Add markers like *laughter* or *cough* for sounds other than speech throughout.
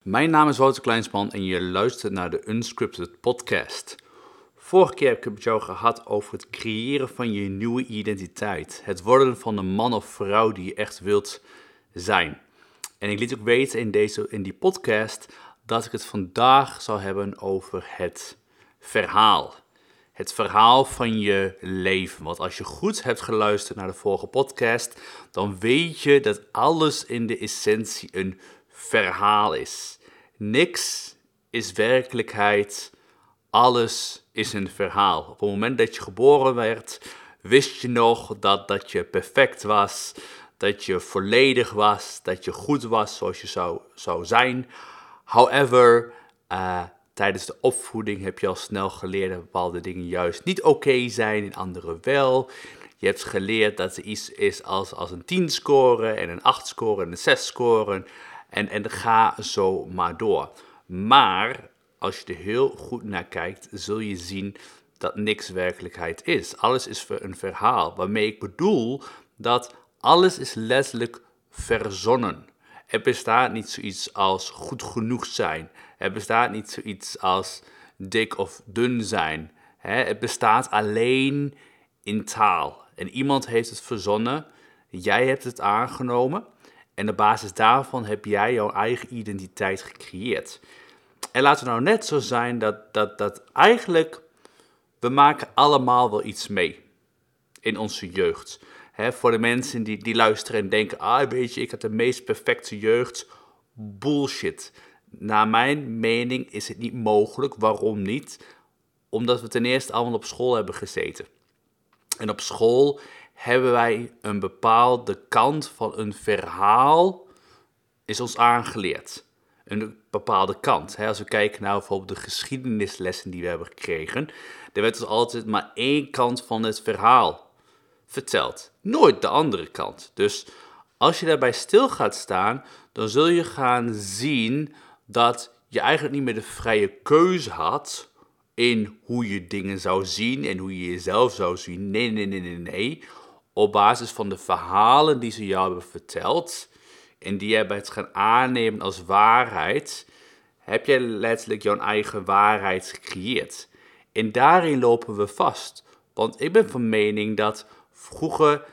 Mijn naam is Wouter Kleinsman en je luistert naar de Unscripted Podcast. Vorige keer heb ik het met jou gehad over het creëren van je nieuwe identiteit. Het worden van de man of vrouw die je echt wilt zijn. En ik liet ook weten in, deze, in die podcast dat ik het vandaag zou hebben over het verhaal. Het verhaal van je leven. Want als je goed hebt geluisterd naar de vorige podcast, dan weet je dat alles in de essentie een verhaal is. Niks is werkelijkheid, alles is een verhaal. Op het moment dat je geboren werd, wist je nog dat, dat je perfect was, dat je volledig was, dat je goed was zoals je zou, zou zijn. However, uh, tijdens de opvoeding heb je al snel geleerd dat bepaalde dingen juist niet oké zijn, en andere wel. Je hebt geleerd dat er iets is als, als een 10 scoren en een 8 scoren en een 6 scoren. En, en ga zo maar door. Maar als je er heel goed naar kijkt, zul je zien dat niks werkelijkheid is. Alles is een verhaal. Waarmee ik bedoel dat alles is letterlijk verzonnen. Er bestaat niet zoiets als goed genoeg zijn. Er bestaat niet zoiets als dik of dun zijn. Het bestaat alleen in taal. En iemand heeft het verzonnen, jij hebt het aangenomen en op basis daarvan heb jij jouw eigen identiteit gecreëerd. En laten we nou net zo zijn dat, dat, dat eigenlijk we maken allemaal wel iets mee in onze jeugd. voor de mensen die, die luisteren en denken, ah weet je, ik had de meest perfecte jeugd. Bullshit. Naar mijn mening is het niet mogelijk. Waarom niet? Omdat we ten eerste allemaal op school hebben gezeten. En op school hebben wij een bepaalde kant van een verhaal, is ons aangeleerd. Een bepaalde kant. Als we kijken naar bijvoorbeeld de geschiedenislessen die we hebben gekregen, er werd dus altijd maar één kant van het verhaal verteld. Nooit de andere kant. Dus als je daarbij stil gaat staan, dan zul je gaan zien dat je eigenlijk niet meer de vrije keuze had in hoe je dingen zou zien en hoe je jezelf zou zien. Nee, nee, nee, nee, nee op basis van de verhalen die ze jou hebben verteld en die je het gaan aannemen als waarheid, heb je letterlijk jouw eigen waarheid gecreëerd. En daarin lopen we vast. Want ik ben van mening dat vroeger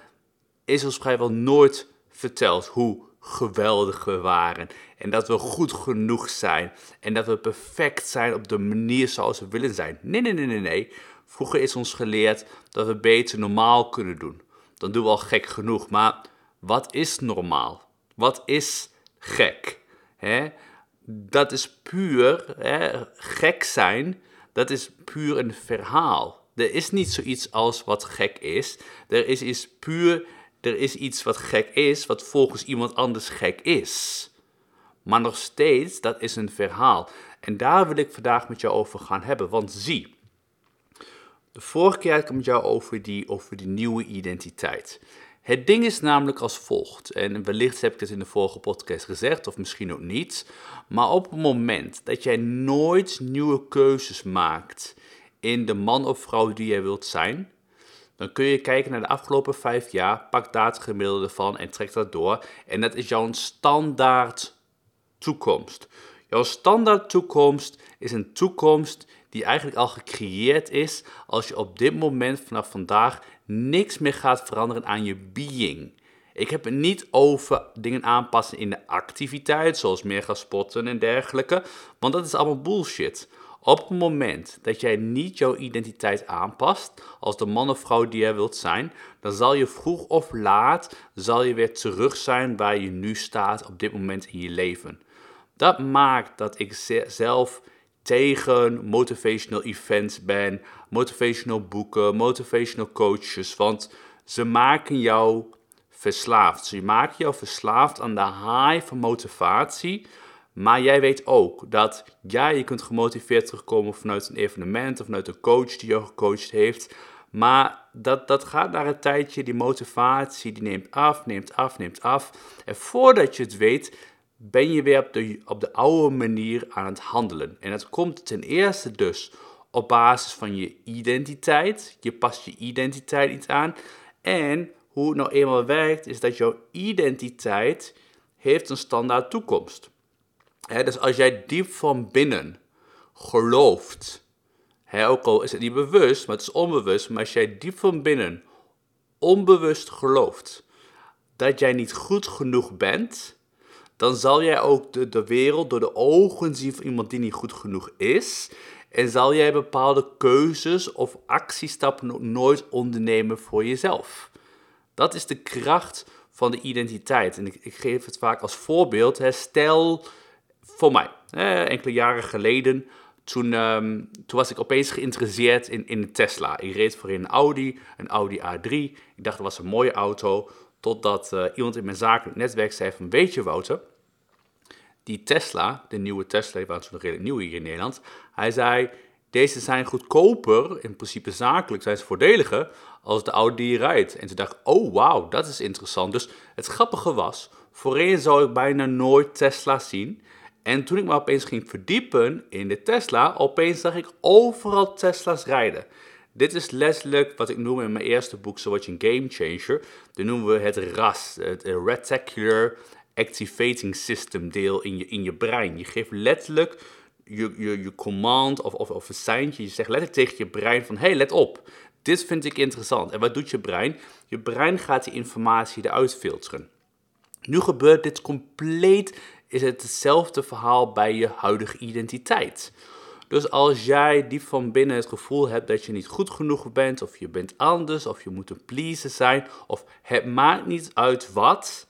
is ons vrijwel nooit verteld hoe geweldig we waren. En dat we goed genoeg zijn. En dat we perfect zijn op de manier zoals we willen zijn. Nee, nee, nee, nee, nee. Vroeger is ons geleerd dat we beter normaal kunnen doen dan doen we al gek genoeg. Maar wat is normaal? Wat is gek? Hè? Dat is puur gek zijn. Dat is puur een verhaal. Er is niet zoiets als wat gek is. Er is iets puur, er is iets wat gek is, wat volgens iemand anders gek is. Maar nog steeds, dat is een verhaal. En daar wil ik vandaag met jou over gaan hebben. Want zie, de vorige keer ik het met jou over die, over die nieuwe identiteit. Het ding is namelijk als volgt, en wellicht heb ik het in de vorige podcast gezegd, of misschien ook niet, maar op het moment dat jij nooit nieuwe keuzes maakt in de man of vrouw die jij wilt zijn, dan kun je kijken naar de afgelopen vijf jaar, pak daar het gemiddelde van en trek dat door. En dat is jouw standaard toekomst. Jouw standaard toekomst is een toekomst die eigenlijk al gecreëerd is als je op dit moment vanaf vandaag niks meer gaat veranderen aan je being. Ik heb het niet over dingen aanpassen in de activiteit, zoals meer gaan sporten en dergelijke, want dat is allemaal bullshit. Op het moment dat jij niet jouw identiteit aanpast als de man of vrouw die jij wilt zijn, dan zal je vroeg of laat zal je weer terug zijn waar je nu staat op dit moment in je leven. Dat maakt dat ik zelf tegen motivational events ben, motivational boeken, motivational coaches, want ze maken jou verslaafd. Ze maken jou verslaafd aan de high van motivatie. Maar jij weet ook dat ja, je kunt gemotiveerd terugkomen vanuit een evenement of vanuit een coach die jou gecoacht heeft. Maar dat, dat gaat naar een tijdje, die motivatie die neemt af, neemt af, neemt af. En voordat je het weet, ben je weer op de, op de oude manier aan het handelen. En dat komt ten eerste dus op basis van je identiteit. Je past je identiteit niet aan. En hoe het nou eenmaal werkt, is dat jouw identiteit heeft een standaard toekomst. dus als jij diep van binnen gelooft, ook al is het niet bewust, maar het is onbewust, maar als jij diep van binnen onbewust gelooft dat jij niet goed genoeg bent, dan zal jij ook de, de wereld door de ogen zien van iemand die niet goed genoeg is. En zal jij bepaalde keuzes of actiestappen nooit ondernemen voor jezelf. Dat is de kracht van de identiteit. En ik, ik geef het vaak als voorbeeld. Hè. Stel, voor mij, enkele jaren geleden, toen, ehm, toen was ik opeens geïnteresseerd in, in Tesla. Ik reed voor een Audi, een Audi A3. Ik dacht, dat was een mooie auto. Totdat uh, iemand in mijn zakelijk netwerk zei van, weet je Wouter, die Tesla, de nieuwe Tesla, die waren toen nog redelijk nieuw hier in Nederland. Hij zei, deze zijn goedkoper, in principe zakelijk zijn ze voordeliger, als de Audi die je rijdt. En toen dacht ik, oh wauw, dat is interessant. Dus het grappige was, voorheen zou ik bijna nooit Tesla zien. En toen ik me opeens ging verdiepen in de Tesla, opeens zag ik overal Tesla's rijden. Dit is letterlijk wat ik noem in mijn eerste boek, So Watch Game Changer. Dat noemen we het RAS, het Reticular Activating System deel in je, in je brein. Je geeft letterlijk je, je, je command of, of, of een seintje. Je zegt letterlijk tegen je brein van, hey, let op. Dit vind ik interessant. En wat doet je brein? Je brein gaat die informatie eruit filteren. Nu gebeurt dit compleet, is het hetzelfde verhaal bij je huidige identiteit. Dus als jij diep van binnen het gevoel hebt dat je niet goed genoeg bent, of je bent anders, of je moet een pleaser zijn, of het maakt niet uit wat,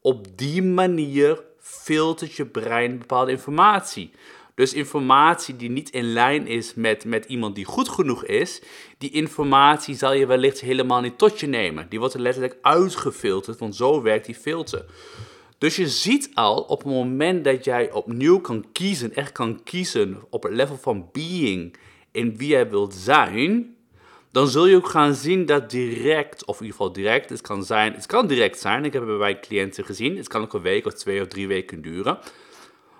op die manier filtert je brein bepaalde informatie. Dus informatie die niet in lijn is met, met iemand die goed genoeg is, die informatie zal je wellicht helemaal niet tot je nemen. Die wordt er letterlijk uitgefilterd, want zo werkt die filter. Dus je ziet al op het moment dat jij opnieuw kan kiezen, echt kan kiezen op het level van being in wie jij wilt zijn, dan zul je ook gaan zien dat direct, of in ieder geval direct, het kan zijn, het kan direct zijn, ik heb het bij mijn cliënten gezien, het kan ook een week of twee of drie weken duren.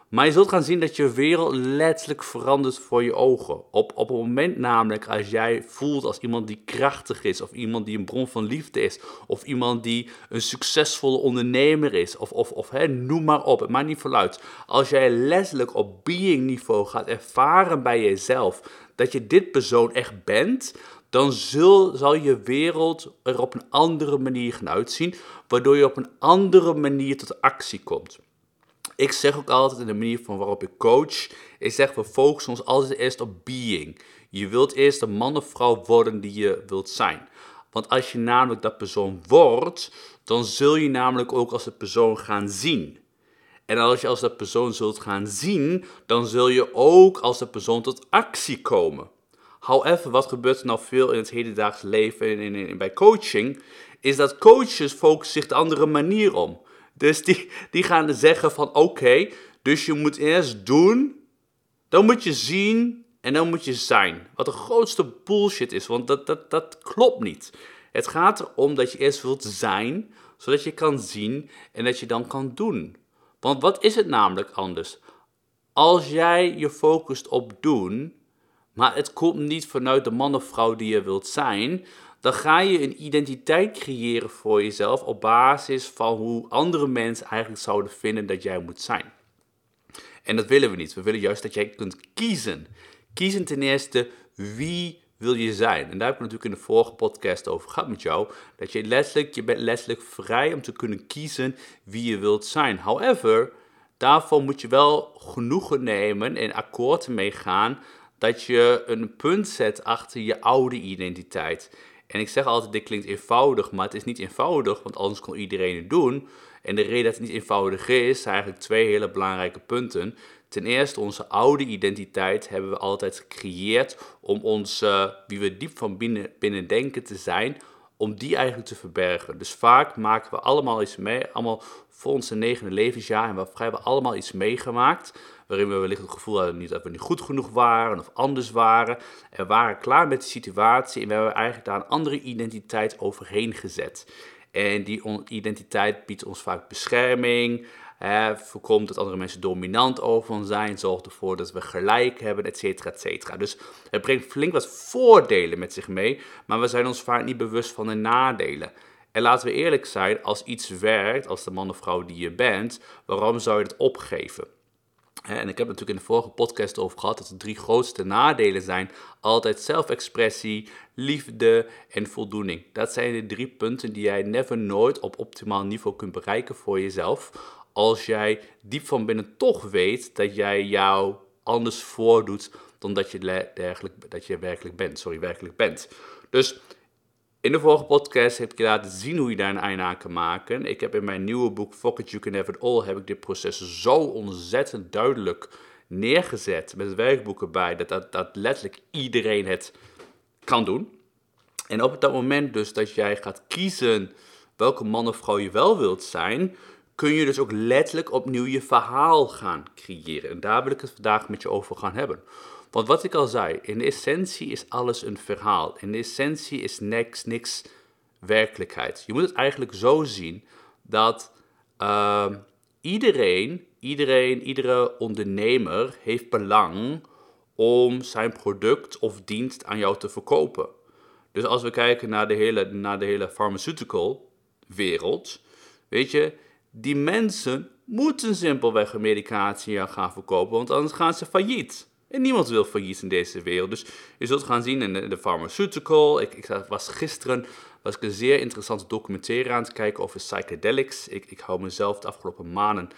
Maar je zult gaan zien dat je wereld letterlijk verandert voor je ogen. Op, op het moment namelijk als jij voelt als iemand die krachtig is, of iemand die een bron van liefde is, of iemand die een succesvolle ondernemer is, of, of, of hè, noem maar op, het maakt niet uit. Als jij letterlijk op being niveau gaat ervaren bij jezelf dat je dit persoon echt bent, dan zul, zal je wereld er op een andere manier gaan uitzien, waardoor je op een andere manier tot actie komt. Ik zeg ook altijd in de manier van waarop ik coach, ik zeg we focussen ons altijd eerst op being. Je wilt eerst de man of vrouw worden die je wilt zijn. Want als je namelijk dat persoon wordt, dan zul je namelijk ook als de persoon gaan zien. En als je als dat persoon zult gaan zien, dan zul je ook als de persoon tot actie komen. However, wat gebeurt er nou veel in het hedendaags leven en bij coaching, is dat coaches focussen zich de andere manier om. Dus die, die gaan zeggen van oké, dus je moet eerst doen, dan moet je zien en dan moet je zijn. Wat de grootste bullshit is, want dat, dat, dat klopt niet. Het gaat erom dat je eerst wilt zijn, zodat je kan zien en dat je dan kan doen. Want wat is het namelijk anders? Als jij je focust op doen, maar het komt niet vanuit de man of vrouw die je wilt zijn, dan ga je een identiteit creëren voor jezelf op basis van hoe andere mensen eigenlijk zouden vinden dat jij moet zijn. En dat willen we niet. We willen juist dat jij kunt kiezen. Kiezen ten eerste wie wil je zijn. En daar heb ik natuurlijk in de vorige podcast over gehad met jou. Dat je letterlijk, je bent letterlijk vrij om te kunnen kiezen wie je wilt zijn. However, daarvoor moet je wel genoegen nemen en akkoord mee gaan dat je een punt zet achter je oude identiteit. En ik zeg altijd, dit klinkt eenvoudig, maar het is niet eenvoudig, want anders kon iedereen het doen. En de reden dat het niet eenvoudig is, zijn eigenlijk twee hele belangrijke punten. Ten eerste, onze oude identiteit hebben we altijd gecreëerd om ons, wie we diep van binnen, binnen denken te zijn, om die eigenlijk te verbergen. Dus vaak maken we allemaal iets mee, allemaal voor onze negende levensjaar, en we hebben allemaal iets meegemaakt waarin we wellicht het gevoel hadden dat we niet goed genoeg waren of anders waren. En we waren klaar met de situatie en we hebben eigenlijk daar een andere identiteit overheen gezet. En die identiteit biedt ons vaak bescherming, voorkomt dat andere mensen dominant over ons zijn, zorgt ervoor dat we gelijk hebben, et cetera, et cetera. Dus het brengt flink wat voordelen met zich mee, maar we zijn ons vaak niet bewust van de nadelen. En laten we eerlijk zijn, als iets werkt, als de man of vrouw die je bent, waarom zou je het opgeven? En ik heb natuurlijk in de vorige podcast over gehad dat de drie grootste nadelen zijn altijd zelfexpressie, liefde en voldoening. Dat zijn de drie punten die jij never nooit op optimaal niveau kunt bereiken voor jezelf. Als jij diep van binnen toch weet dat jij jou anders voordoet dan dat je, dergelijk, dat je werkelijk bent. Sorry, werkelijk bent. Dus in de vorige podcast heb ik je laten zien hoe je daar een einde aan kan maken. Ik heb in mijn nieuwe boek Fuck It, You Can Have It All heb ik dit proces zo ontzettend duidelijk neergezet met werkboek erbij dat, dat, dat letterlijk iedereen het kan doen. En op dat moment dus dat jij gaat kiezen welke man of vrouw je wel wilt zijn, kun je dus ook letterlijk opnieuw je verhaal gaan creëren. En daar wil ik het vandaag met je over gaan hebben. Want wat ik al zei, in essentie is alles een verhaal. In essentie is niks, niks werkelijkheid. Je moet het eigenlijk zo zien dat uh, iedereen, iedereen, iedere ondernemer heeft belang om zijn product of dienst aan jou te verkopen. Dus als we kijken naar de hele, naar de hele pharmaceutical wereld, weet je, die mensen moeten simpelweg een medicatie gaan verkopen, want anders gaan ze failliet. En niemand wil failliet in deze wereld. Dus je zult gaan zien in de, pharmaceutical. Ik, ik, was gisteren was ik een zeer interessante documentaire aan het kijken over psychedelics. Ik, ik hou mezelf de afgelopen maanden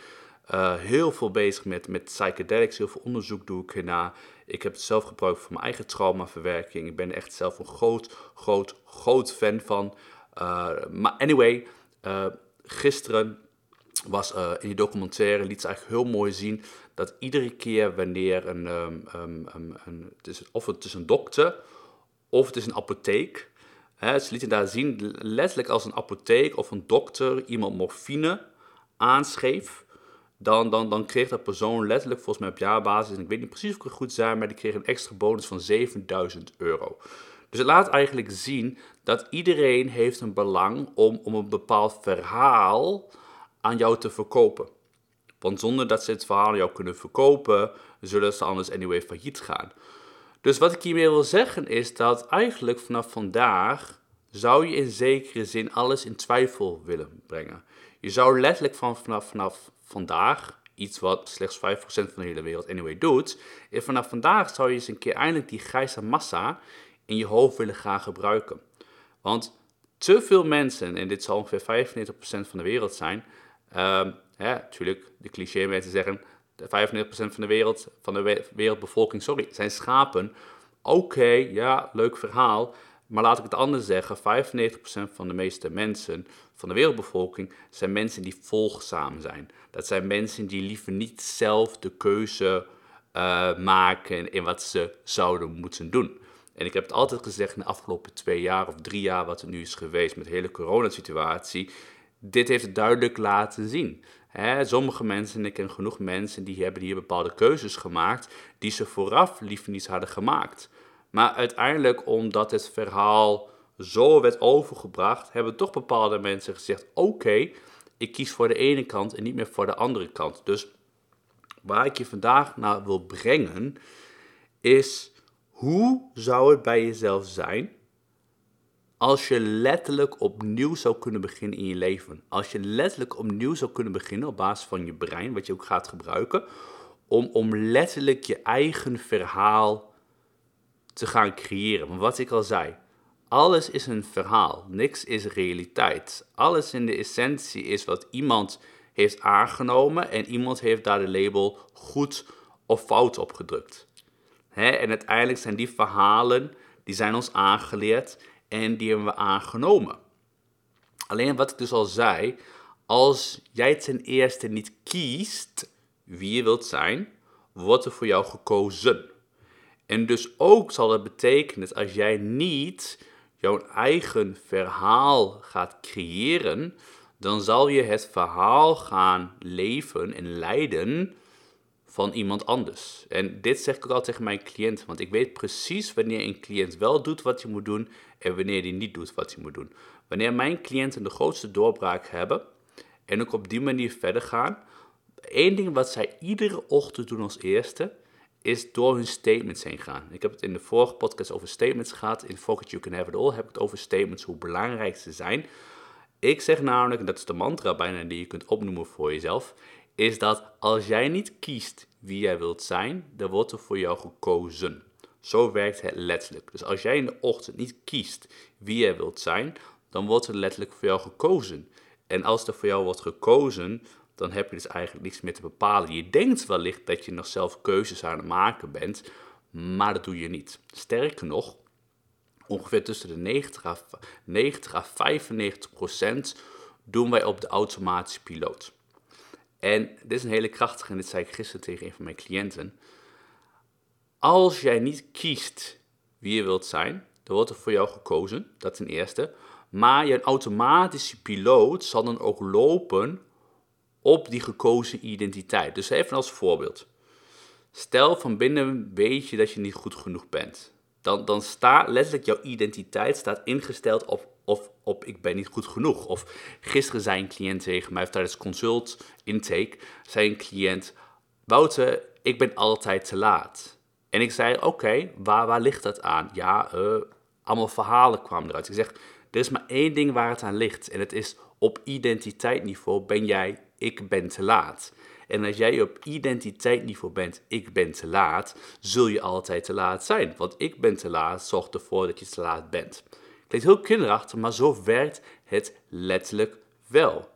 uh, heel veel bezig met, met psychedelics. Heel veel onderzoek doe ik ernaar. Ik heb het zelf gebruikt voor mijn eigen traumaverwerking. Ik ben echt zelf een groot, groot, groot fan van. Uh, maar anyway, uh, gisteren was in die documentaire liet ze eigenlijk heel mooi zien dat iedere keer wanneer een, um, um, een het is, of het is een dokter of het is een apotheek, hè, ze lieten daar zien letterlijk als een apotheek of een dokter iemand morfine aanschreef, dan, dan, dan kreeg dat persoon letterlijk volgens mij op jaarbasis, en ik weet niet precies of ik het goed zei, maar die kreeg een extra bonus van 7000 euro. Dus het laat eigenlijk zien dat iedereen heeft een belang om, om een bepaald verhaal aan jou te verkopen. Want zonder dat ze het verhaal jou kunnen verkopen, zullen ze anders anyway failliet gaan. Dus wat ik hiermee wil zeggen is dat eigenlijk vanaf vandaag zou je in zekere zin alles in twijfel willen brengen. Je zou letterlijk van, vanaf, vanaf vandaag, iets wat slechts 5% van de hele wereld anyway doet, is vanaf vandaag zou je eens een keer eindelijk die grijze massa in je hoofd willen gaan gebruiken. Want te veel mensen, en dit zal ongeveer 95% van de wereld zijn, um, natuurlijk, de cliché mensen zeggen, 95% van de wereld, van de wereldbevolking, sorry, zijn schapen. Oké, ja, leuk verhaal. Maar laat ik het anders zeggen, 95% van de meeste mensen van de wereldbevolking zijn mensen die volgzaam zijn. Dat zijn mensen die liever niet zelf de keuze uh, maken in wat ze zouden moeten doen. En ik heb het altijd gezegd in de afgelopen twee jaar of drie jaar, wat er nu is geweest met de hele coronasituatie. Dit heeft het duidelijk laten zien. Sommige mensen, en ik ken genoeg mensen, die hebben hier bepaalde keuzes gemaakt die ze vooraf liever niet hadden gemaakt. Maar uiteindelijk, omdat het verhaal zo werd overgebracht, hebben toch bepaalde mensen gezegd: Oké, ik kies voor de ene kant en niet meer voor de andere kant. Dus waar ik je vandaag naar wil brengen, is hoe zou het bij jezelf zijn als je letterlijk opnieuw zou kunnen beginnen in je leven? Als je letterlijk opnieuw zou kunnen beginnen op basis van je brein, wat je ook gaat gebruiken, om, om letterlijk je eigen verhaal te gaan creëren. Want wat ik al zei, alles is een verhaal, niks is realiteit. Alles in de essentie is wat iemand heeft aangenomen en iemand heeft daar de label goed of fout op gedrukt. En uiteindelijk zijn die verhalen, die zijn ons aangeleerd en die hebben we aangenomen. Alleen wat ik dus al zei, als jij ten eerste niet kiest wie je wilt zijn, wordt er voor jou gekozen. En dus ook zal dat betekenen dat als jij niet jouw eigen verhaal gaat creëren, dan zal je het verhaal gaan leven en leiden van iemand anders. En dit zeg ik ook altijd tegen mijn cliënten, want ik weet precies wanneer een cliënt wel doet wat hij moet doen en wanneer hij niet doet wat hij moet doen. Wanneer mijn cliënten de grootste doorbraak hebben en ook op die manier verder gaan, één ding wat zij iedere ochtend doen als eerste, is door hun statements heen gaan. Ik heb het in de vorige podcast over statements gehad. In Focus You Can Have It All heb ik het over statements, hoe belangrijk ze zijn. Ik zeg namelijk, en dat is de mantra bijna die je kunt opnoemen voor jezelf. Is dat als jij niet kiest wie jij wilt zijn, dan wordt er voor jou gekozen. Zo werkt het letterlijk. Dus als jij in de ochtend niet kiest wie jij wilt zijn, dan wordt er letterlijk voor jou gekozen. En als er voor jou wordt gekozen, dan heb je dus eigenlijk niets meer te bepalen. Je denkt wellicht dat je nog zelf keuzes aan het maken bent, maar dat doe je niet. Sterker nog, ongeveer tussen de 90 à, 90 à 95 procent doen wij op de automatische piloot. En dit is een hele krachtige, en dit zei ik gisteren tegen een van mijn cliënten. Als jij niet kiest wie je wilt zijn, dan wordt er voor jou gekozen, dat ten eerste. Maar je automatische piloot zal dan ook lopen op die gekozen identiteit. Dus even als voorbeeld. Stel van binnen weet je dat je niet goed genoeg bent. Dan, dan staat letterlijk jouw identiteit staat ingesteld op, of op ik ben niet goed genoeg. Of gisteren zei een cliënt tegen mij, tijdens consult intake, zei een cliënt, Wouter, ik ben altijd te laat. En ik zei, oké, waar, waar ligt dat aan? Ja, uh, allemaal verhalen kwamen eruit. Ik zeg, er is maar één ding waar het aan ligt. En het is op identiteitsniveau ben jij, ik ben te laat. En als jij op identiteitsniveau bent, ik ben te laat, zul je altijd te laat zijn. Want ik ben te laat zorgt ervoor dat je te laat bent. Klinkt heel kinderachtig, maar zo werkt het letterlijk wel.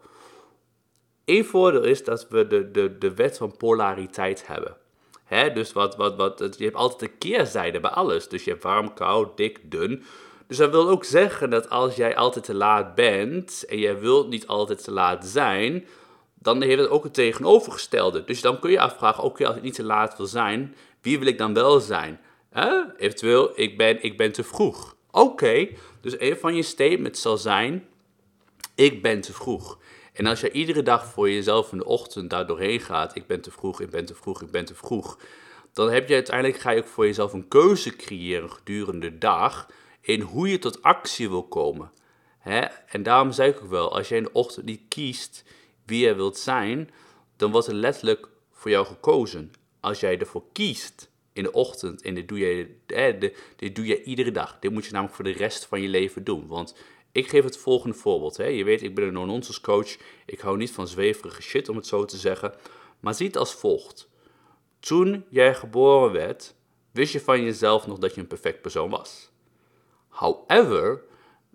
Eén voordeel is dat we de, de, de wet van polariteit hebben. He, dus wat, wat, wat, je hebt altijd een keerzijde bij alles. Dus je hebt warm, koud, dik, dun. Dus dat wil ook zeggen dat als jij altijd te laat bent en jij wilt niet altijd te laat zijn, dan heeft het ook het tegenovergestelde. Dus dan kun je afvragen, oké, als ik niet te laat wil zijn, wie wil ik dan wel zijn? Eventueel, ik ben, ik ben te vroeg. Oké, dus een van je statements zal zijn, ik ben te vroeg. En als je iedere dag voor jezelf in de ochtend daar doorheen gaat, ik ben te vroeg, ik ben te vroeg, ik ben te vroeg, dan heb je uiteindelijk, ga je ook voor jezelf een keuze creëren gedurende de dag in hoe je tot actie wil komen. Hè? En daarom zei ik ook wel, als jij in de ochtend niet kiest wie je wilt zijn, dan wordt er letterlijk voor jou gekozen. Als jij ervoor kiest in de ochtend, en dit doe, je, eh, dit doe je iedere dag. Dit moet je namelijk voor de rest van je leven doen. Want ik geef het volgende voorbeeld. Hè. Je weet, ik ben een non-nonsense coach. Ik hou niet van zweverige shit, om het zo te zeggen. Maar zie het als volgt. Toen jij geboren werd, wist je van jezelf nog dat je een perfect persoon was. However,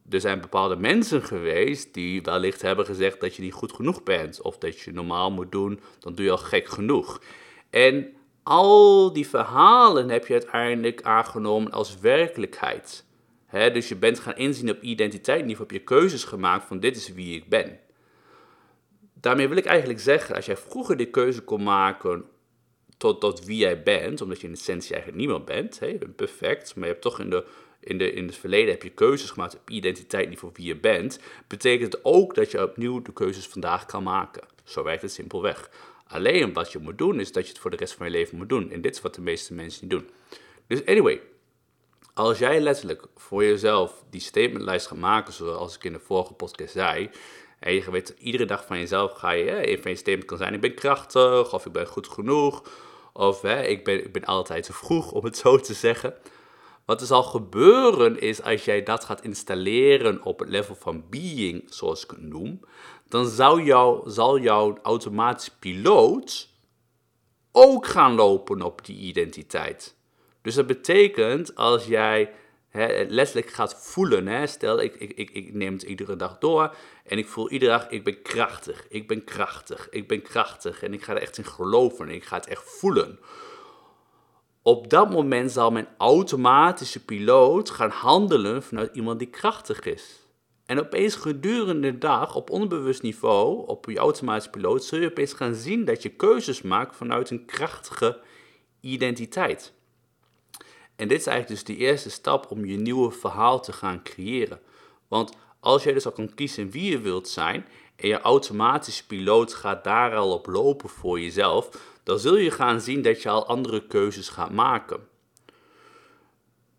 er zijn bepaalde mensen geweest die wellicht hebben gezegd dat je niet goed genoeg bent. Of dat je normaal moet doen, dan doe je al gek genoeg. En al die verhalen heb je uiteindelijk aangenomen als werkelijkheid. dus je bent gaan inzien op identiteitsniveau, heb je keuzes gemaakt van dit is wie ik ben. Daarmee wil ik eigenlijk zeggen, als jij vroeger de keuze kon maken tot, tot wie jij bent, omdat je in essentie eigenlijk niemand bent, je bent perfect, maar je hebt toch in de in, de, in het verleden heb je keuzes gemaakt op identiteitsniveau wie je bent, betekent het ook dat je opnieuw de keuzes vandaag kan maken. Zo werkt het simpelweg. Alleen wat je moet doen is dat je het voor de rest van je leven moet doen. En dit is wat de meeste mensen niet doen. Dus anyway, als jij letterlijk voor jezelf die statementlijst gaat maken, zoals ik in de vorige podcast zei, en je weet iedere dag van jezelf ga je, hè, een van je statements kan zijn, ik ben krachtig, of ik ben goed genoeg, of hè, ik, ben, ik ben altijd te vroeg, om het zo te zeggen. Wat er zal gebeuren is als jij dat gaat installeren op het level van being, zoals ik het noem, dan zal, jou, zal jouw automatische piloot ook gaan lopen op die identiteit. Dus dat betekent als jij hè, letterlijk gaat voelen, hè, stel ik, ik, ik, ik neem het iedere dag door en ik voel iedere dag ik ben krachtig, ik ben krachtig, ik ben krachtig en ik ga er echt in geloven en ik ga het echt voelen op dat moment zal mijn automatische piloot gaan handelen vanuit iemand die krachtig is. En opeens gedurende de dag, op onbewust niveau, op je automatische piloot, zul je opeens gaan zien dat je keuzes maakt vanuit een krachtige identiteit. En dit is eigenlijk dus de eerste stap om je nieuwe verhaal te gaan creëren. Want als jij dus al kan kiezen wie je wilt zijn en je automatische piloot gaat daar al op lopen voor jezelf, dan zul je gaan zien dat je al andere keuzes gaat maken.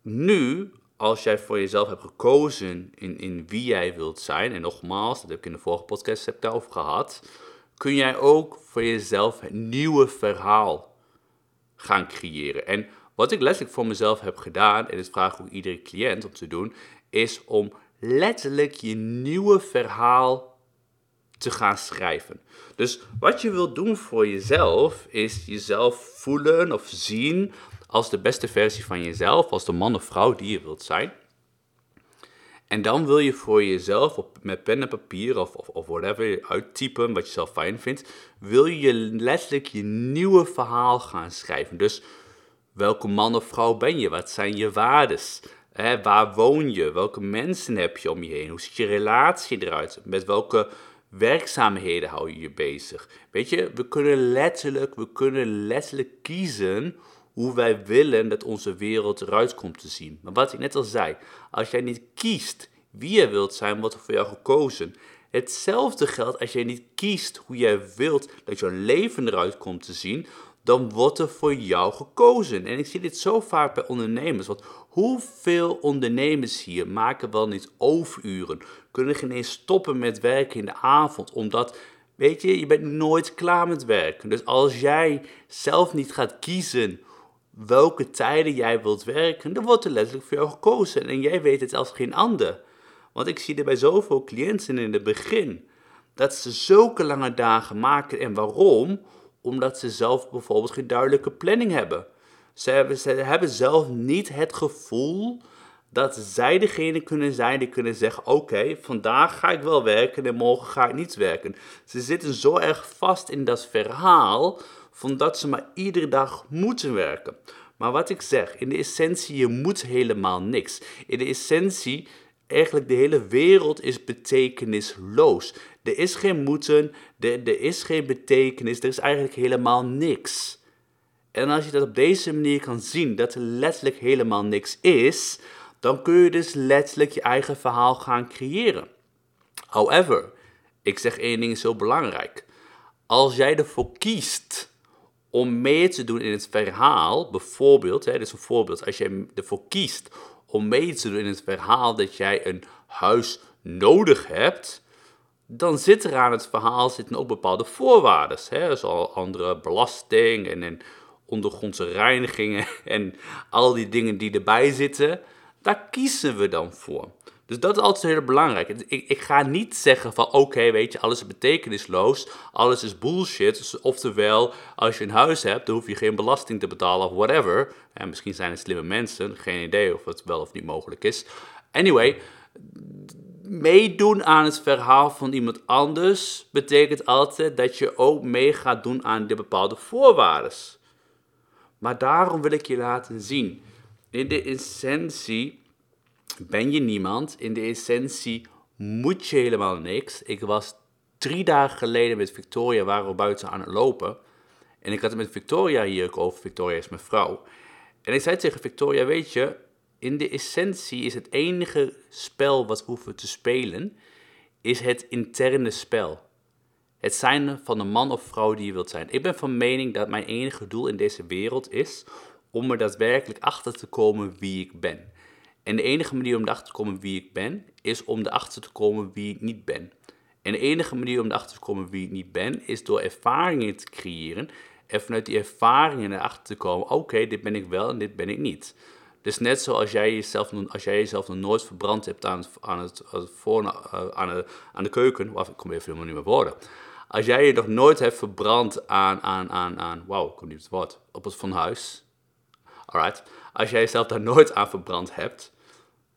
Nu, als jij voor jezelf hebt gekozen in, in wie jij wilt zijn, en nogmaals, dat heb ik in de vorige podcast heb over gehad, kun jij ook voor jezelf een nieuwe verhaal gaan creëren. En wat ik letterlijk voor mezelf heb gedaan, en dit vraag ik ook iedere cliënt om te doen, is om letterlijk je nieuwe verhaal te gaan schrijven. Dus wat je wilt doen voor jezelf is jezelf voelen of zien als de beste versie van jezelf, als de man of vrouw die je wilt zijn. En dan wil je voor jezelf op, met pen en papier of, of, of whatever uittypen wat je zelf fijn vindt, wil je letterlijk je nieuwe verhaal gaan schrijven. Dus welke man of vrouw ben je? Wat zijn je waardes? waar woon je? Welke mensen heb je om je heen? Hoe ziet je relatie eruit? Met welke werkzaamheden hou je je bezig? Weet je, we kunnen letterlijk, we kunnen letterlijk kiezen hoe wij willen dat onze wereld eruit komt te zien. Maar wat ik net al zei, als jij niet kiest wie je wilt zijn, wordt er voor jou gekozen. Hetzelfde geldt als jij niet kiest hoe jij wilt dat jouw leven eruit komt te zien, dan wordt er voor jou gekozen. En ik zie dit zo vaak bij ondernemers. Want hoeveel ondernemers hier maken wel niet overuren? Kunnen geen eens stoppen met werken in de avond, omdat Weet je, je bent nooit klaar met werken. Dus als jij zelf niet gaat kiezen welke tijden jij wilt werken, dan wordt er letterlijk voor jou gekozen. En jij weet het als geen ander. Want ik zie er bij zoveel cliënten in het begin dat ze zulke lange dagen maken. En waarom? Omdat ze zelf bijvoorbeeld geen duidelijke planning hebben. Ze hebben, ze hebben zelf niet het gevoel dat zij degene kunnen zijn die kunnen zeggen: Oké, vandaag ga ik wel werken en morgen ga ik niet werken. Ze zitten zo erg vast in dat verhaal van dat ze maar iedere dag moeten werken. Maar wat ik zeg, in de essentie, je moet helemaal niks. In de essentie, eigenlijk de hele wereld is betekenisloos. Er is geen moeten, er, er is geen betekenis, er is eigenlijk helemaal niks. En als je dat op deze manier kan zien, dat er letterlijk helemaal niks is, dan kun je dus letterlijk je eigen verhaal gaan creëren. However, ik zeg één ding is heel belangrijk. Als jij ervoor kiest om mee te doen in het verhaal, bijvoorbeeld, hè, dit is een voorbeeld, als jij ervoor kiest om mee te doen in het verhaal dat jij een huis nodig hebt, dan zit er aan het verhaal zitten ook bepaalde voorwaarden. Hè, zoals andere belasting en, en ondergrondse reinigingen *laughs* en al die dingen die erbij zitten. Daar kiezen we dan voor. Dus dat is altijd heel belangrijk. Ik, ik ga niet zeggen van oké, weet je, alles is betekenisloos, alles is bullshit. Dus, oftewel, als je een huis hebt, dan hoef je geen belasting te betalen of whatever. En misschien zijn het slimme mensen, geen idee of het wel of niet mogelijk is. Anyway, meedoen aan het verhaal van iemand anders betekent altijd dat je ook mee gaat doen aan de bepaalde voorwaarden. Maar daarom wil ik je laten zien. In de essentie ben je niemand. In de essentie moet je helemaal niks. Ik was drie dagen geleden met Victoria, waren we buiten aan het lopen. En ik had het met Victoria hier over. Victoria is mijn vrouw. En ik zei tegen Victoria, weet je, in de essentie is het enige spel wat we hoeven te spelen, is het interne spel. Het zijn van de man of vrouw die je wilt zijn. Ik ben van mening dat mijn enige doel in deze wereld is om er daadwerkelijk achter te komen wie ik ben. En de enige manier om erachter te komen wie ik ben, is om erachter te komen wie ik niet ben. En de enige manier om erachter te komen wie ik niet ben, is door ervaringen te creëren. En vanuit die ervaringen erachter te komen, oké, dit ben ik wel en dit ben ik niet. Dus net zoals jij jezelf, als jij jezelf nog nooit verbrand hebt aan, het, aan, het, voor, eh, de, aan de keuken, wacht, ik kom even helemaal niet meer woorden. Als jij je nog nooit hebt verbrand aan, aan, aan, aan wauw, ik kom niet het woord, op het van huis. Alright. Als jij jezelf daar nooit aan verbrand hebt,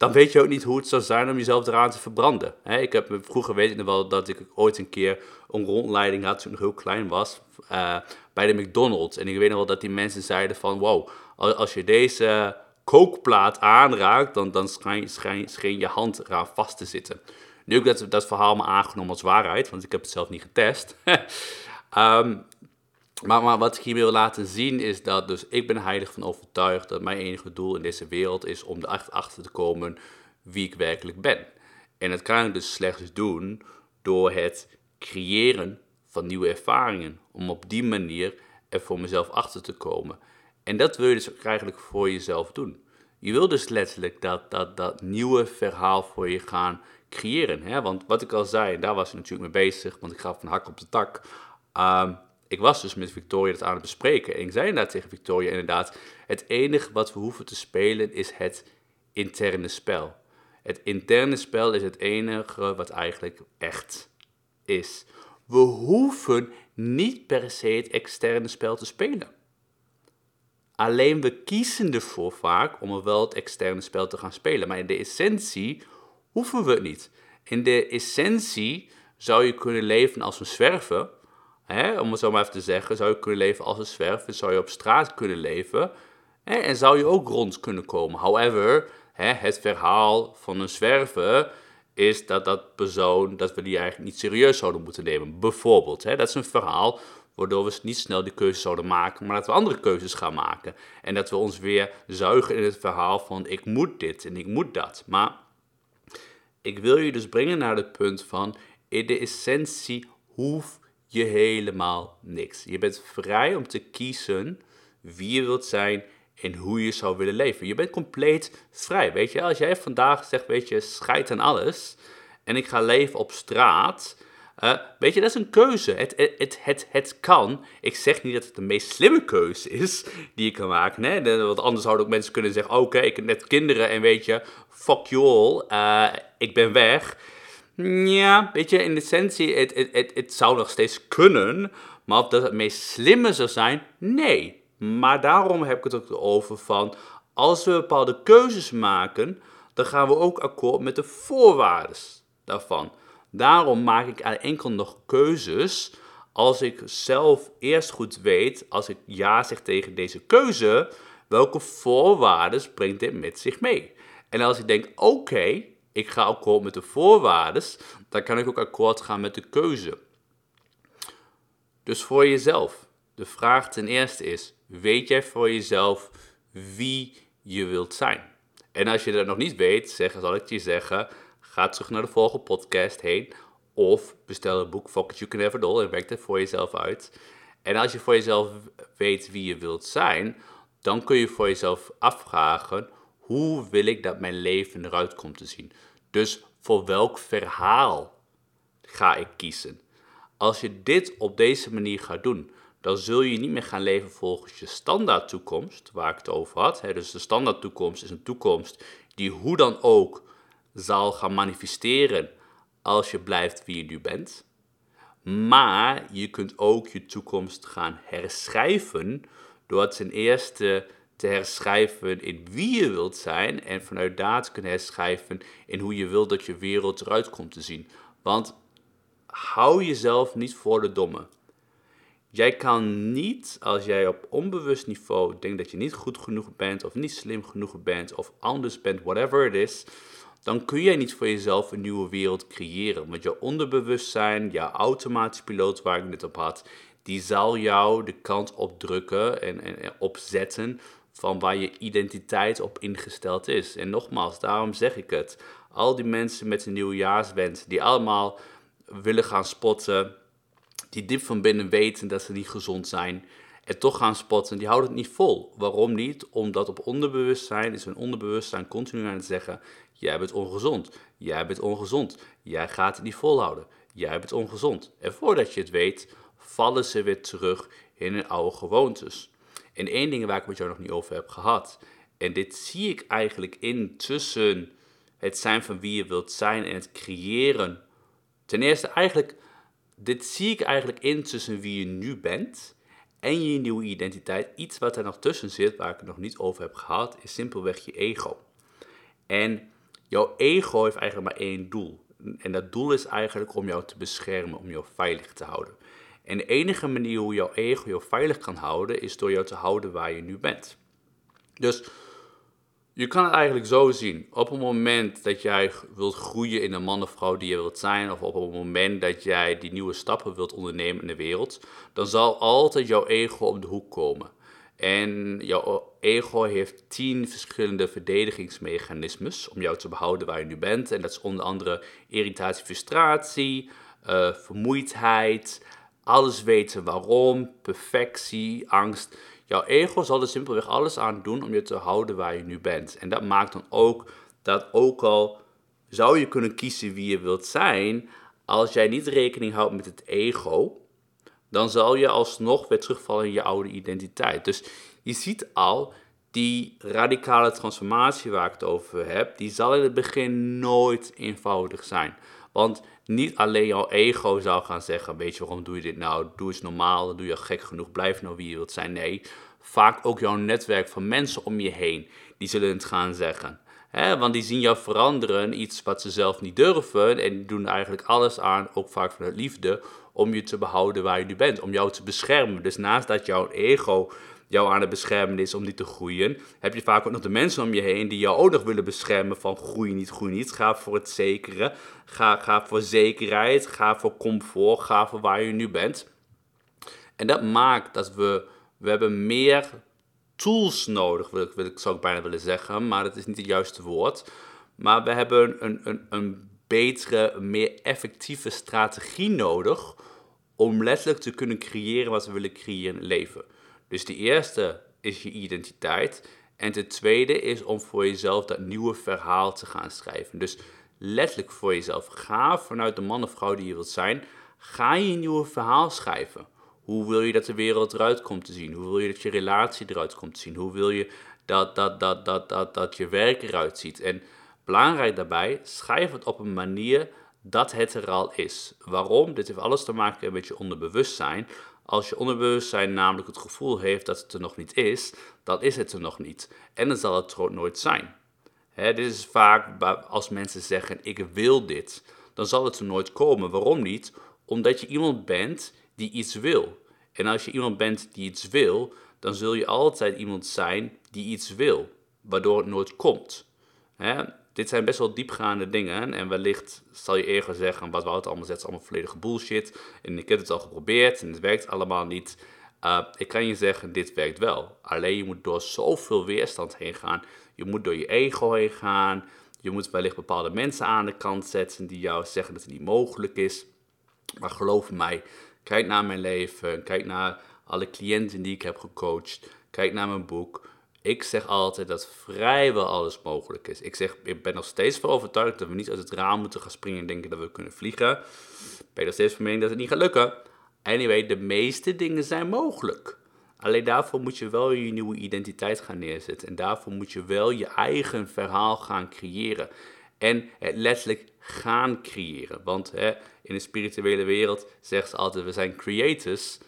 dan weet je ook niet hoe het zou zijn om jezelf eraan te verbranden. ik heb, vroeger nog wel dat ik ooit een keer een rondleiding had toen ik heel klein was, uh, bij de McDonald's. En ik weet nog wel dat die mensen zeiden van, wow, als je deze kookplaat aanraakt, dan, dan schijn, schijn, schijn je hand eraan vast te zitten. Nu heb ik dat, dat verhaal me aangenomen als waarheid, want ik heb het zelf niet getest. um, *laughs* Maar, wat ik hier wil laten zien is dat dus ik ben heilig van overtuigd dat mijn enige doel in deze wereld is om erachter te komen wie ik werkelijk ben. En dat kan ik dus slechts doen door het creëren van nieuwe ervaringen. Om op die manier er voor mezelf achter te komen. En dat wil je dus eigenlijk voor jezelf doen. Je wil dus letterlijk dat, dat, dat nieuwe verhaal voor je gaan creëren. Hè? Want wat ik al zei, daar was ik natuurlijk mee bezig, want ik ga van hak op de tak. Um, ik was dus met Victoria het aan het bespreken. En ik zei inderdaad tegen Victoria inderdaad, het enige wat we hoeven te spelen is het interne spel. Het interne spel is het enige wat eigenlijk echt is, we hoeven niet per se het externe spel te spelen. Alleen we kiezen ervoor vaak om wel het externe spel te gaan spelen. Maar in de essentie hoeven we het niet. In de essentie zou je kunnen leven als een zwerver. Hè, om het zo maar even te zeggen, zou je kunnen leven als een zwerver. Zou je op straat kunnen leven. En zou je ook rond kunnen komen. However, hè, het verhaal van een zwerver is dat dat persoon, dat we die eigenlijk niet serieus zouden moeten nemen. Bijvoorbeeld, hè, dat is een verhaal waardoor we niet snel die keuze zouden maken, maar dat we andere keuzes gaan maken. En dat we ons weer zuigen in het verhaal van ik moet dit en ik moet dat. Maar ik wil je dus brengen naar het punt van in de essentie hoef je helemaal niks. Je bent vrij om te kiezen wie je wilt zijn en hoe je zou willen leven. Je bent compleet vrij, weet je. Als jij vandaag zegt, weet je, scheid aan alles en ik ga leven op straat, uh, weet je, dat is een keuze. Het, het, het, het, kan. Ik zeg niet dat het de meest slimme keuze is die je kan maken. Hè? Want anders zouden ook mensen kunnen zeggen: Oké, ik heb net kinderen en weet je, fuck you all, uh, ik ben weg. Ja, weet je, in essentie, het, het, het, het zou nog steeds kunnen. Maar of dat het meest slimme zou zijn, nee. Maar daarom heb ik het ook over van, als we bepaalde keuzes maken, dan gaan we ook akkoord met de voorwaarden daarvan. Daarom maak ik enkel nog keuzes als ik zelf eerst goed weet, als ik ja zeg tegen deze keuze, welke voorwaarden brengt dit met zich mee? En als ik denk, oké, ik ga akkoord met de voorwaarden, dan kan ik ook akkoord gaan met de keuze. Dus voor jezelf. De vraag ten eerste is, weet jij voor jezelf wie je wilt zijn? En als je dat nog niet weet, zeg, zal ik je zeggen, ga terug naar de volgende podcast heen. Of bestel een boek, Fuck It You Can Never Do, en werk het voor jezelf uit. En als je voor jezelf weet wie je wilt zijn, dan kun je voor jezelf afvragen, hoe wil ik dat mijn leven eruit komt te zien? Dus voor welk verhaal ga ik kiezen? Als je dit op deze manier gaat doen, dan zul je niet meer gaan leven volgens je standaard toekomst, waar ik het over had. Dus de standaard toekomst is een toekomst die hoe dan ook zal gaan manifesteren als je blijft wie je nu bent. Maar je kunt ook je toekomst gaan herschrijven door ten eerste te herschrijven in wie je wilt zijn en vanuit daar te kunnen herschrijven in hoe je wilt dat je wereld eruit komt te zien. Want hou jezelf niet voor de domme. Jij kan niet, als jij op onbewust niveau denkt dat je niet goed genoeg bent, of niet slim genoeg bent, of anders bent, whatever it is, dan kun jij niet voor jezelf een nieuwe wereld creëren. Want je onderbewustzijn, je automatische piloot waar ik net op had, die zal jou de kant opdrukken en, en, en opzetten van waar je identiteit op ingesteld is. En nogmaals, daarom zeg ik het. Al die mensen met een nieuwjaarswens, die allemaal willen gaan spotten, die diep van binnen weten dat ze niet gezond zijn en toch gaan spotten, die houden het niet vol. Waarom niet? Omdat op onderbewustzijn is hun onderbewustzijn continu aan het zeggen: Jij bent ongezond, jij bent ongezond, jij gaat het niet volhouden, jij bent ongezond. En voordat je het weet, vallen ze weer terug in hun oude gewoontes. En één ding waar ik met jou nog niet over heb gehad, en dit zie ik eigenlijk in tussen het zijn van wie je wilt zijn en het creëren. Ten eerste, eigenlijk, dit zie ik eigenlijk in tussen wie je nu bent en je nieuwe identiteit. Iets wat er nog tussen zit, waar ik het nog niet over heb gehad, is simpelweg je ego. En jouw ego heeft eigenlijk maar één doel. En dat doel is eigenlijk om jou te beschermen, om jou veilig te houden. En de enige manier hoe jouw ego jou veilig kan houden, is door jou te houden waar je nu bent. Dus je kan het eigenlijk zo zien. Op het moment dat jij wilt groeien in de man of vrouw die je wilt zijn, of op het moment dat jij die nieuwe stappen wilt ondernemen in de wereld, dan zal altijd jouw ego op de hoek komen. En jouw ego heeft tien verschillende verdedigingsmechanismes om jou te behouden waar je nu bent. En dat is onder andere irritatie, frustratie, uh, vermoeidheid, alles weten waarom, perfectie, angst. Jouw ego zal er simpelweg alles aan doen om je te houden waar je nu bent. En dat maakt dan ook dat ook al zou je kunnen kiezen wie je wilt zijn, als jij niet rekening houdt met het ego, dan zal je alsnog weer terugvallen in je oude identiteit. Dus je ziet al, die radicale transformatie waar ik het over heb, die zal in het begin nooit eenvoudig zijn. Want niet alleen jouw ego zou gaan zeggen, weet je waarom doe je dit nou? Doe eens normaal, dan doe je gek genoeg, blijf nou wie je wilt zijn. Nee, vaak ook jouw netwerk van mensen om je heen, die zullen het gaan zeggen. Want die zien jou veranderen, iets wat ze zelf niet durven. En doen eigenlijk alles aan, ook vaak vanuit liefde, om je te behouden waar je nu bent. Om jou te beschermen. Dus naast dat jouw ego jou aan het beschermen is om niet te groeien, heb je vaak ook nog de mensen om je heen die jou ook nog willen beschermen van groei niet, groei niet. Ga voor het zekere, ga, ga voor zekerheid, ga voor comfort, ga voor waar je nu bent. En dat maakt dat we, we hebben meer tools nodig, wil ik, wil ik, zou ik bijna willen zeggen, maar dat is niet het juiste woord. Maar we hebben een, een, een betere, meer effectieve strategie nodig om letterlijk te kunnen creëren wat we willen creëren in het leven. Dus de eerste is je identiteit. En de tweede is om voor jezelf dat nieuwe verhaal te gaan schrijven. Dus letterlijk voor jezelf. Ga vanuit de man of vrouw die je wilt zijn. Ga je een nieuwe verhaal schrijven. Hoe wil je dat de wereld eruit komt te zien? Hoe wil je dat je relatie eruit komt te zien? Hoe wil je dat, dat, dat, dat, dat, dat je werk eruit ziet? En belangrijk daarbij, schrijf het op een manier dat het er al is. Waarom? Dit heeft alles te maken met je onderbewustzijn. Als je onderbewustzijn namelijk het gevoel heeft dat het er nog niet is, dan is het er nog niet. En dan zal het er nooit zijn. dit is vaak als mensen zeggen: Ik wil dit, dan zal het er nooit komen. Waarom niet? Omdat je iemand bent die iets wil. En als je iemand bent die iets wil, dan zul je altijd iemand zijn die iets wil, waardoor het nooit komt dit zijn best wel diepgaande dingen. En wellicht zal je eerder zeggen, wat Wout allemaal zegt, is allemaal volledige bullshit. En ik heb het al geprobeerd en het werkt allemaal niet. Uh, ik kan je zeggen, dit werkt wel. Alleen je moet door zoveel weerstand heen gaan. Je moet door je ego heen gaan. Je moet wellicht bepaalde mensen aan de kant zetten die jou zeggen dat het niet mogelijk is. Maar geloof mij, kijk naar mijn leven. Kijk naar alle cliënten die ik heb gecoacht. Kijk naar mijn boek. Ik zeg altijd dat vrijwel alles mogelijk is. Ik zeg, ik ben nog steeds van overtuigd dat we niet uit het raam moeten gaan springen en denken dat we kunnen vliegen. Ik ben nog steeds van mening dat het niet gaat lukken. Anyway, de meeste dingen zijn mogelijk. Alleen daarvoor moet je wel je nieuwe identiteit gaan neerzetten. En daarvoor moet je wel je eigen verhaal gaan creëren. En het letterlijk gaan creëren. Want hè, in de spirituele wereld zeggen ze altijd, we zijn creators.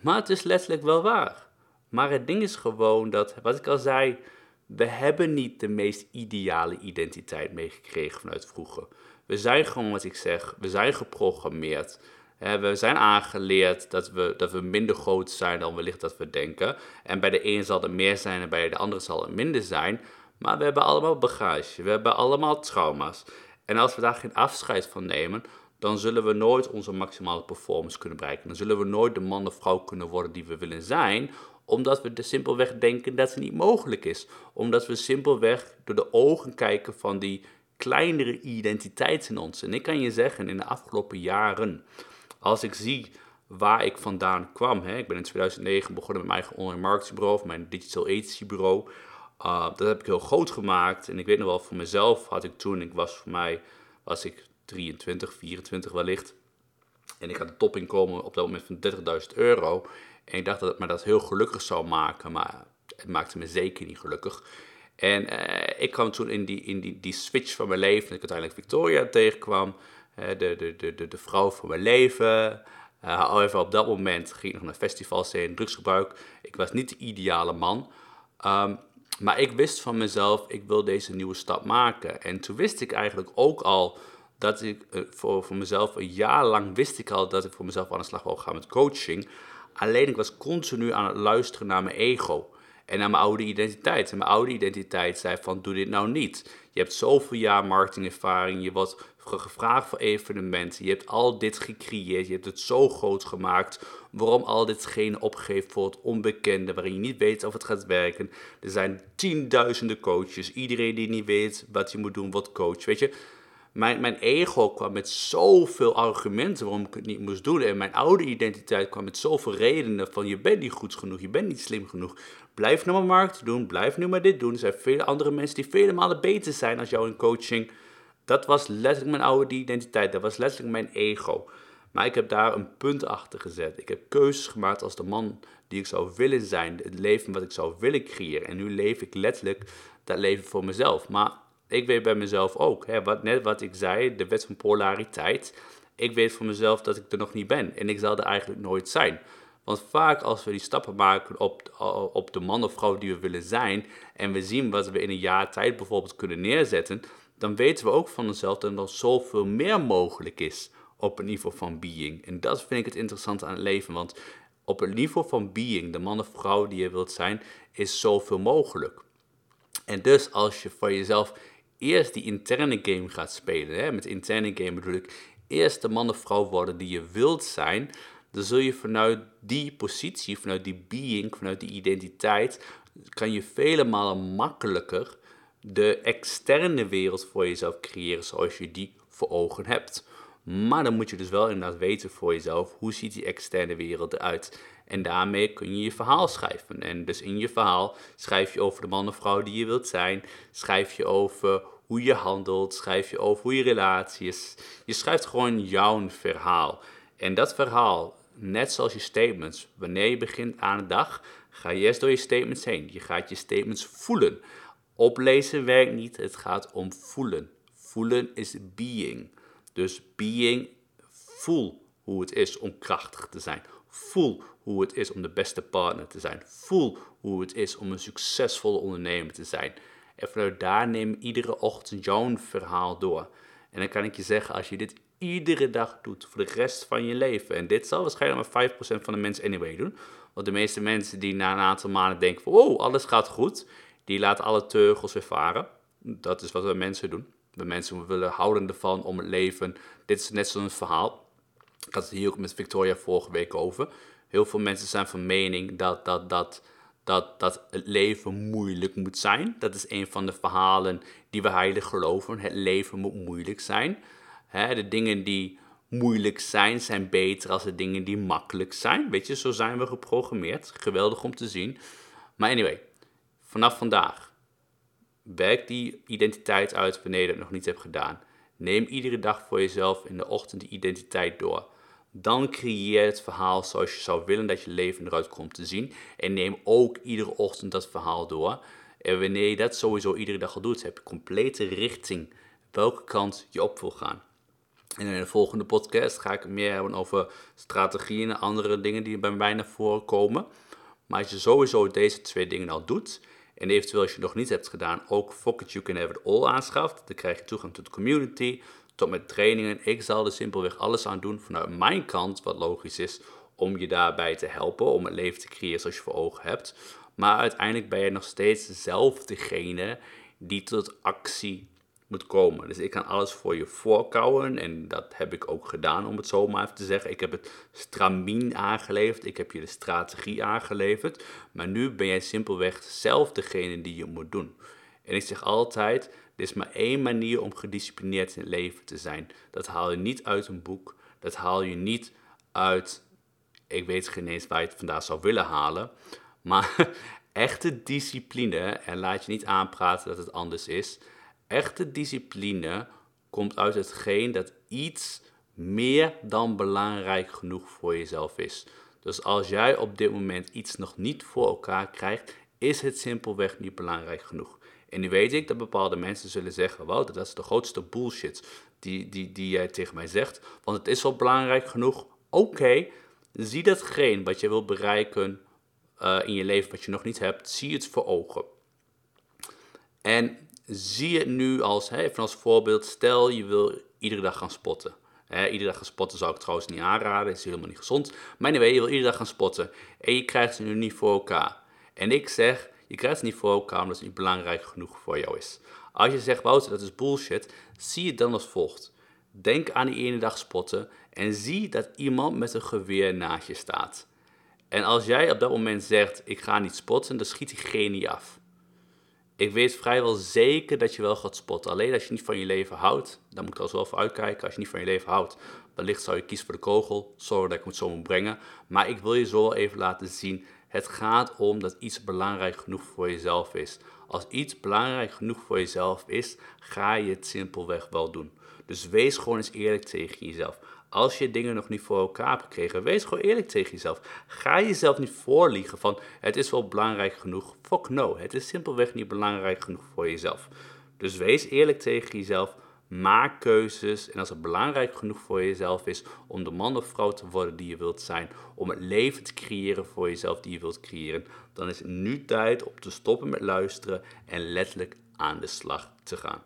Maar het is letterlijk wel waar. Maar het ding is gewoon dat, wat ik al zei, we hebben niet de meest ideale identiteit meegekregen vanuit vroeger. We zijn gewoon, wat ik zeg, we zijn geprogrammeerd. We zijn aangeleerd dat we, dat we minder groot zijn dan wellicht dat we denken. En bij de een zal het meer zijn en bij de andere zal het minder zijn. Maar we hebben allemaal bagage, we hebben allemaal trauma's. En als we daar geen afscheid van nemen, dan zullen we nooit onze maximale performance kunnen bereiken. Dan zullen we nooit de man of vrouw kunnen worden die we willen zijn, omdat we de simpelweg denken dat het niet mogelijk is. Omdat we simpelweg door de ogen kijken van die kleinere identiteit in ons. En ik kan je zeggen, in de afgelopen jaren, als ik zie waar ik vandaan kwam. Hè, ik ben in 2009 begonnen met mijn eigen online marketingbureau, of mijn digital agency bureau. Uh, dat heb ik heel groot gemaakt. En ik weet nog wel, voor mezelf had ik toen, ik was voor mij, was ik 23, 24 wellicht. En ik had een topinkomen op dat moment van 30.000 euro. En ik dacht dat het me dat heel gelukkig zou maken, maar het maakte me zeker niet gelukkig. En uh, ik kwam toen in, die, in die, die switch van mijn leven, dat ik uiteindelijk Victoria tegenkwam, uh, de, de, de, de, de vrouw van mijn leven. Uh, al even op dat moment ging ik nog naar festivals heen, drugsgebruik. Ik was niet de ideale man. Um, maar ik wist van mezelf, ik wil deze nieuwe stap maken. En toen wist ik eigenlijk ook al dat ik voor, voor mezelf, een jaar lang wist ik al dat ik voor mezelf aan de slag wil gaan met coaching. Alleen ik was continu aan het luisteren naar mijn ego en naar mijn oude identiteit. En mijn oude identiteit zei van doe dit nou niet. Je hebt zoveel jaar marketingervaring, je wordt gevraagd voor evenementen, je hebt al dit gecreëerd, je hebt het zo groot gemaakt. Waarom al ditgene opgeeft voor het onbekende, waarin je niet weet of het gaat werken. Er zijn tienduizenden coaches, iedereen die niet weet wat je moet doen wordt coach. Weet je, mijn, mijn ego kwam met zoveel argumenten waarom ik het niet moest doen. En mijn oude identiteit kwam met zoveel redenen van je bent niet goed genoeg, je bent niet slim genoeg. Blijf nou maar markt doen, blijf nu maar dit doen. Er zijn vele andere mensen die vele malen beter zijn als jou in coaching. Dat was letterlijk mijn oude identiteit, dat was letterlijk mijn ego. Maar ik heb daar een punt achter gezet. Ik heb keuzes gemaakt als de man die ik zou willen zijn, het leven wat ik zou willen creëren. En nu leef ik letterlijk dat leven voor mezelf. Maar ik weet bij mezelf ook, hè, wat, net wat ik zei, de wet van polariteit. Ik weet voor mezelf dat ik er nog niet ben en ik zal er eigenlijk nooit zijn. Want vaak als we die stappen maken op, op de man of vrouw die we willen zijn en we zien wat we in een jaar tijd bijvoorbeeld kunnen neerzetten, dan weten we ook van onszelf dat er nog zoveel meer mogelijk is op een niveau van being. En dat vind ik het interessante aan het leven, want op het niveau van being, de man of vrouw die je wilt zijn, is zoveel mogelijk. En dus als je voor jezelf eerst die interne game gaat spelen, hè, met interne game bedoel ik eerst de man of vrouw worden die je wilt zijn, dan zul je vanuit die positie, vanuit die being, vanuit die identiteit, kan je vele malen makkelijker de externe wereld voor jezelf creëren zoals je die voor ogen hebt. Maar dan moet je dus wel inderdaad weten voor jezelf hoe ziet die externe wereld eruit. En daarmee kun je je verhaal schrijven. En dus in je verhaal schrijf je over de man of vrouw die je wilt zijn. Schrijf je over hoe je handelt. Schrijf je over hoe je relatie is. Je schrijft gewoon jouw verhaal. En dat verhaal, net zoals je statements, wanneer je begint aan de dag, ga je eerst door je statements heen. Je gaat je statements voelen. Oplezen werkt niet, het gaat om voelen. Voelen is being. Dus being, voel hoe het is om krachtig te zijn. Voel hoe het is om de beste partner te zijn. Voel hoe het is om een succesvolle ondernemer te zijn. En vanuit daar neem iedere ochtend jouw verhaal door. En dan kan ik je zeggen, als je dit iedere dag doet voor de rest van je leven. En dit zal waarschijnlijk maar 5% van de mensen anyway doen. Want de meeste mensen die na een aantal maanden denken wow, alles gaat goed. Die laten alle teugels weer varen. Dat is wat we mensen doen. De mensen willen houden ervan om het leven. Dit is net zo'n verhaal. Ik had het hier ook met Victoria vorige week over. Heel veel mensen zijn van mening dat, dat, dat, dat, dat het leven moeilijk moet zijn. Dat is een van de verhalen die we heilig geloven. Het leven moet moeilijk zijn. de dingen die moeilijk zijn, zijn beter als de dingen die makkelijk zijn. Weet je, zo zijn we geprogrammeerd. Geweldig om te zien. Maar anyway, vanaf vandaag, werk die identiteit uit je dat nog niet hebt gedaan. Neem iedere dag voor jezelf in de ochtend die identiteit door. Dan creëer het verhaal zoals je zou willen dat je leven eruit komt te zien. En neem ook iedere ochtend dat verhaal door. En wanneer je dat sowieso iedere dag al doet, heb je complete richting welke kant je op wil gaan. En in de volgende podcast ga ik meer hebben over strategieën en andere dingen die bij mij naar voren komen. Maar als je sowieso deze twee dingen al doet, en eventueel als je nog niet hebt gedaan, ook Fuck It You Can Have It All aanschaft, dan krijg je toegang tot de community, tot met trainingen. Ik zal er simpelweg alles aan doen vanuit mijn kant, wat logisch is, om je daarbij te helpen, om het leven te creëren zoals je voor ogen hebt. Maar uiteindelijk ben je nog steeds zelf degene die tot actie moet komen. Dus ik kan alles voor je voorkouwen en dat heb ik ook gedaan om het zo maar even te zeggen. Ik heb het stramien aangeleverd, ik heb je de strategie aangeleverd, maar nu ben jij simpelweg zelf degene die je moet doen. En ik zeg altijd, er is maar één manier om gedisciplineerd in het leven te zijn. Dat haal je niet uit een boek, dat haal je niet uit, ik weet geen eens waar je het vandaag zou willen halen, maar *laughs* echte discipline, en laat je niet aanpraten dat het anders is, echte discipline komt uit hetgeen dat iets meer dan belangrijk genoeg voor jezelf is. Dus als jij op dit moment iets nog niet voor elkaar krijgt, is het simpelweg niet belangrijk genoeg. En nu weet ik dat bepaalde mensen zullen zeggen: Wouter, dat is de grootste bullshit die, die, die jij tegen mij zegt. Want het is wel belangrijk genoeg. Oké, zie datgene wat je wil bereiken uh, in je leven, wat je nog niet hebt, zie het voor ogen. En zie het nu als, hè, als voorbeeld, stel je wil iedere dag gaan spotten. Hè, iedere dag gaan spotten zou ik trouwens niet aanraden, is helemaal niet gezond. Maar anyway, je wil iedere dag gaan spotten en je krijgt ze nu niet voor elkaar. En ik zeg, je krijgt ze niet voor elkaar omdat het niet belangrijk genoeg voor jou is. Als je zegt, Wouter, dat is bullshit, zie het dan als volgt. Denk aan die ene dag spotten en zie dat iemand met een geweer naast je staat. En als jij op dat moment zegt, ik ga niet spotten, dan schiet diegene niet af. Ik weet vrijwel zeker dat je wel gaat spotten. Alleen als je niet van je leven houdt, dan moet ik er wel voor uitkijken. Als je niet van je leven houdt, wellicht zou je kiezen voor de kogel. Zorg dat ik het zo moet brengen. Maar ik wil je zo even laten zien. Het gaat om dat iets belangrijk genoeg voor jezelf is. Als iets belangrijk genoeg voor jezelf is, ga je het simpelweg wel doen. Dus wees gewoon eens eerlijk tegen jezelf. Als je dingen nog niet voor elkaar hebt gekregen, wees gewoon eerlijk tegen jezelf. Ga jezelf niet voorliegen van het is wel belangrijk genoeg. Fuck no, het is simpelweg niet belangrijk genoeg voor jezelf. Dus wees eerlijk tegen jezelf. Maak keuzes. En als het belangrijk genoeg voor jezelf is om de man of vrouw te worden die je wilt zijn, om het leven te creëren voor jezelf die je wilt creëren, dan is het nu tijd om te stoppen met luisteren en letterlijk aan de slag te gaan.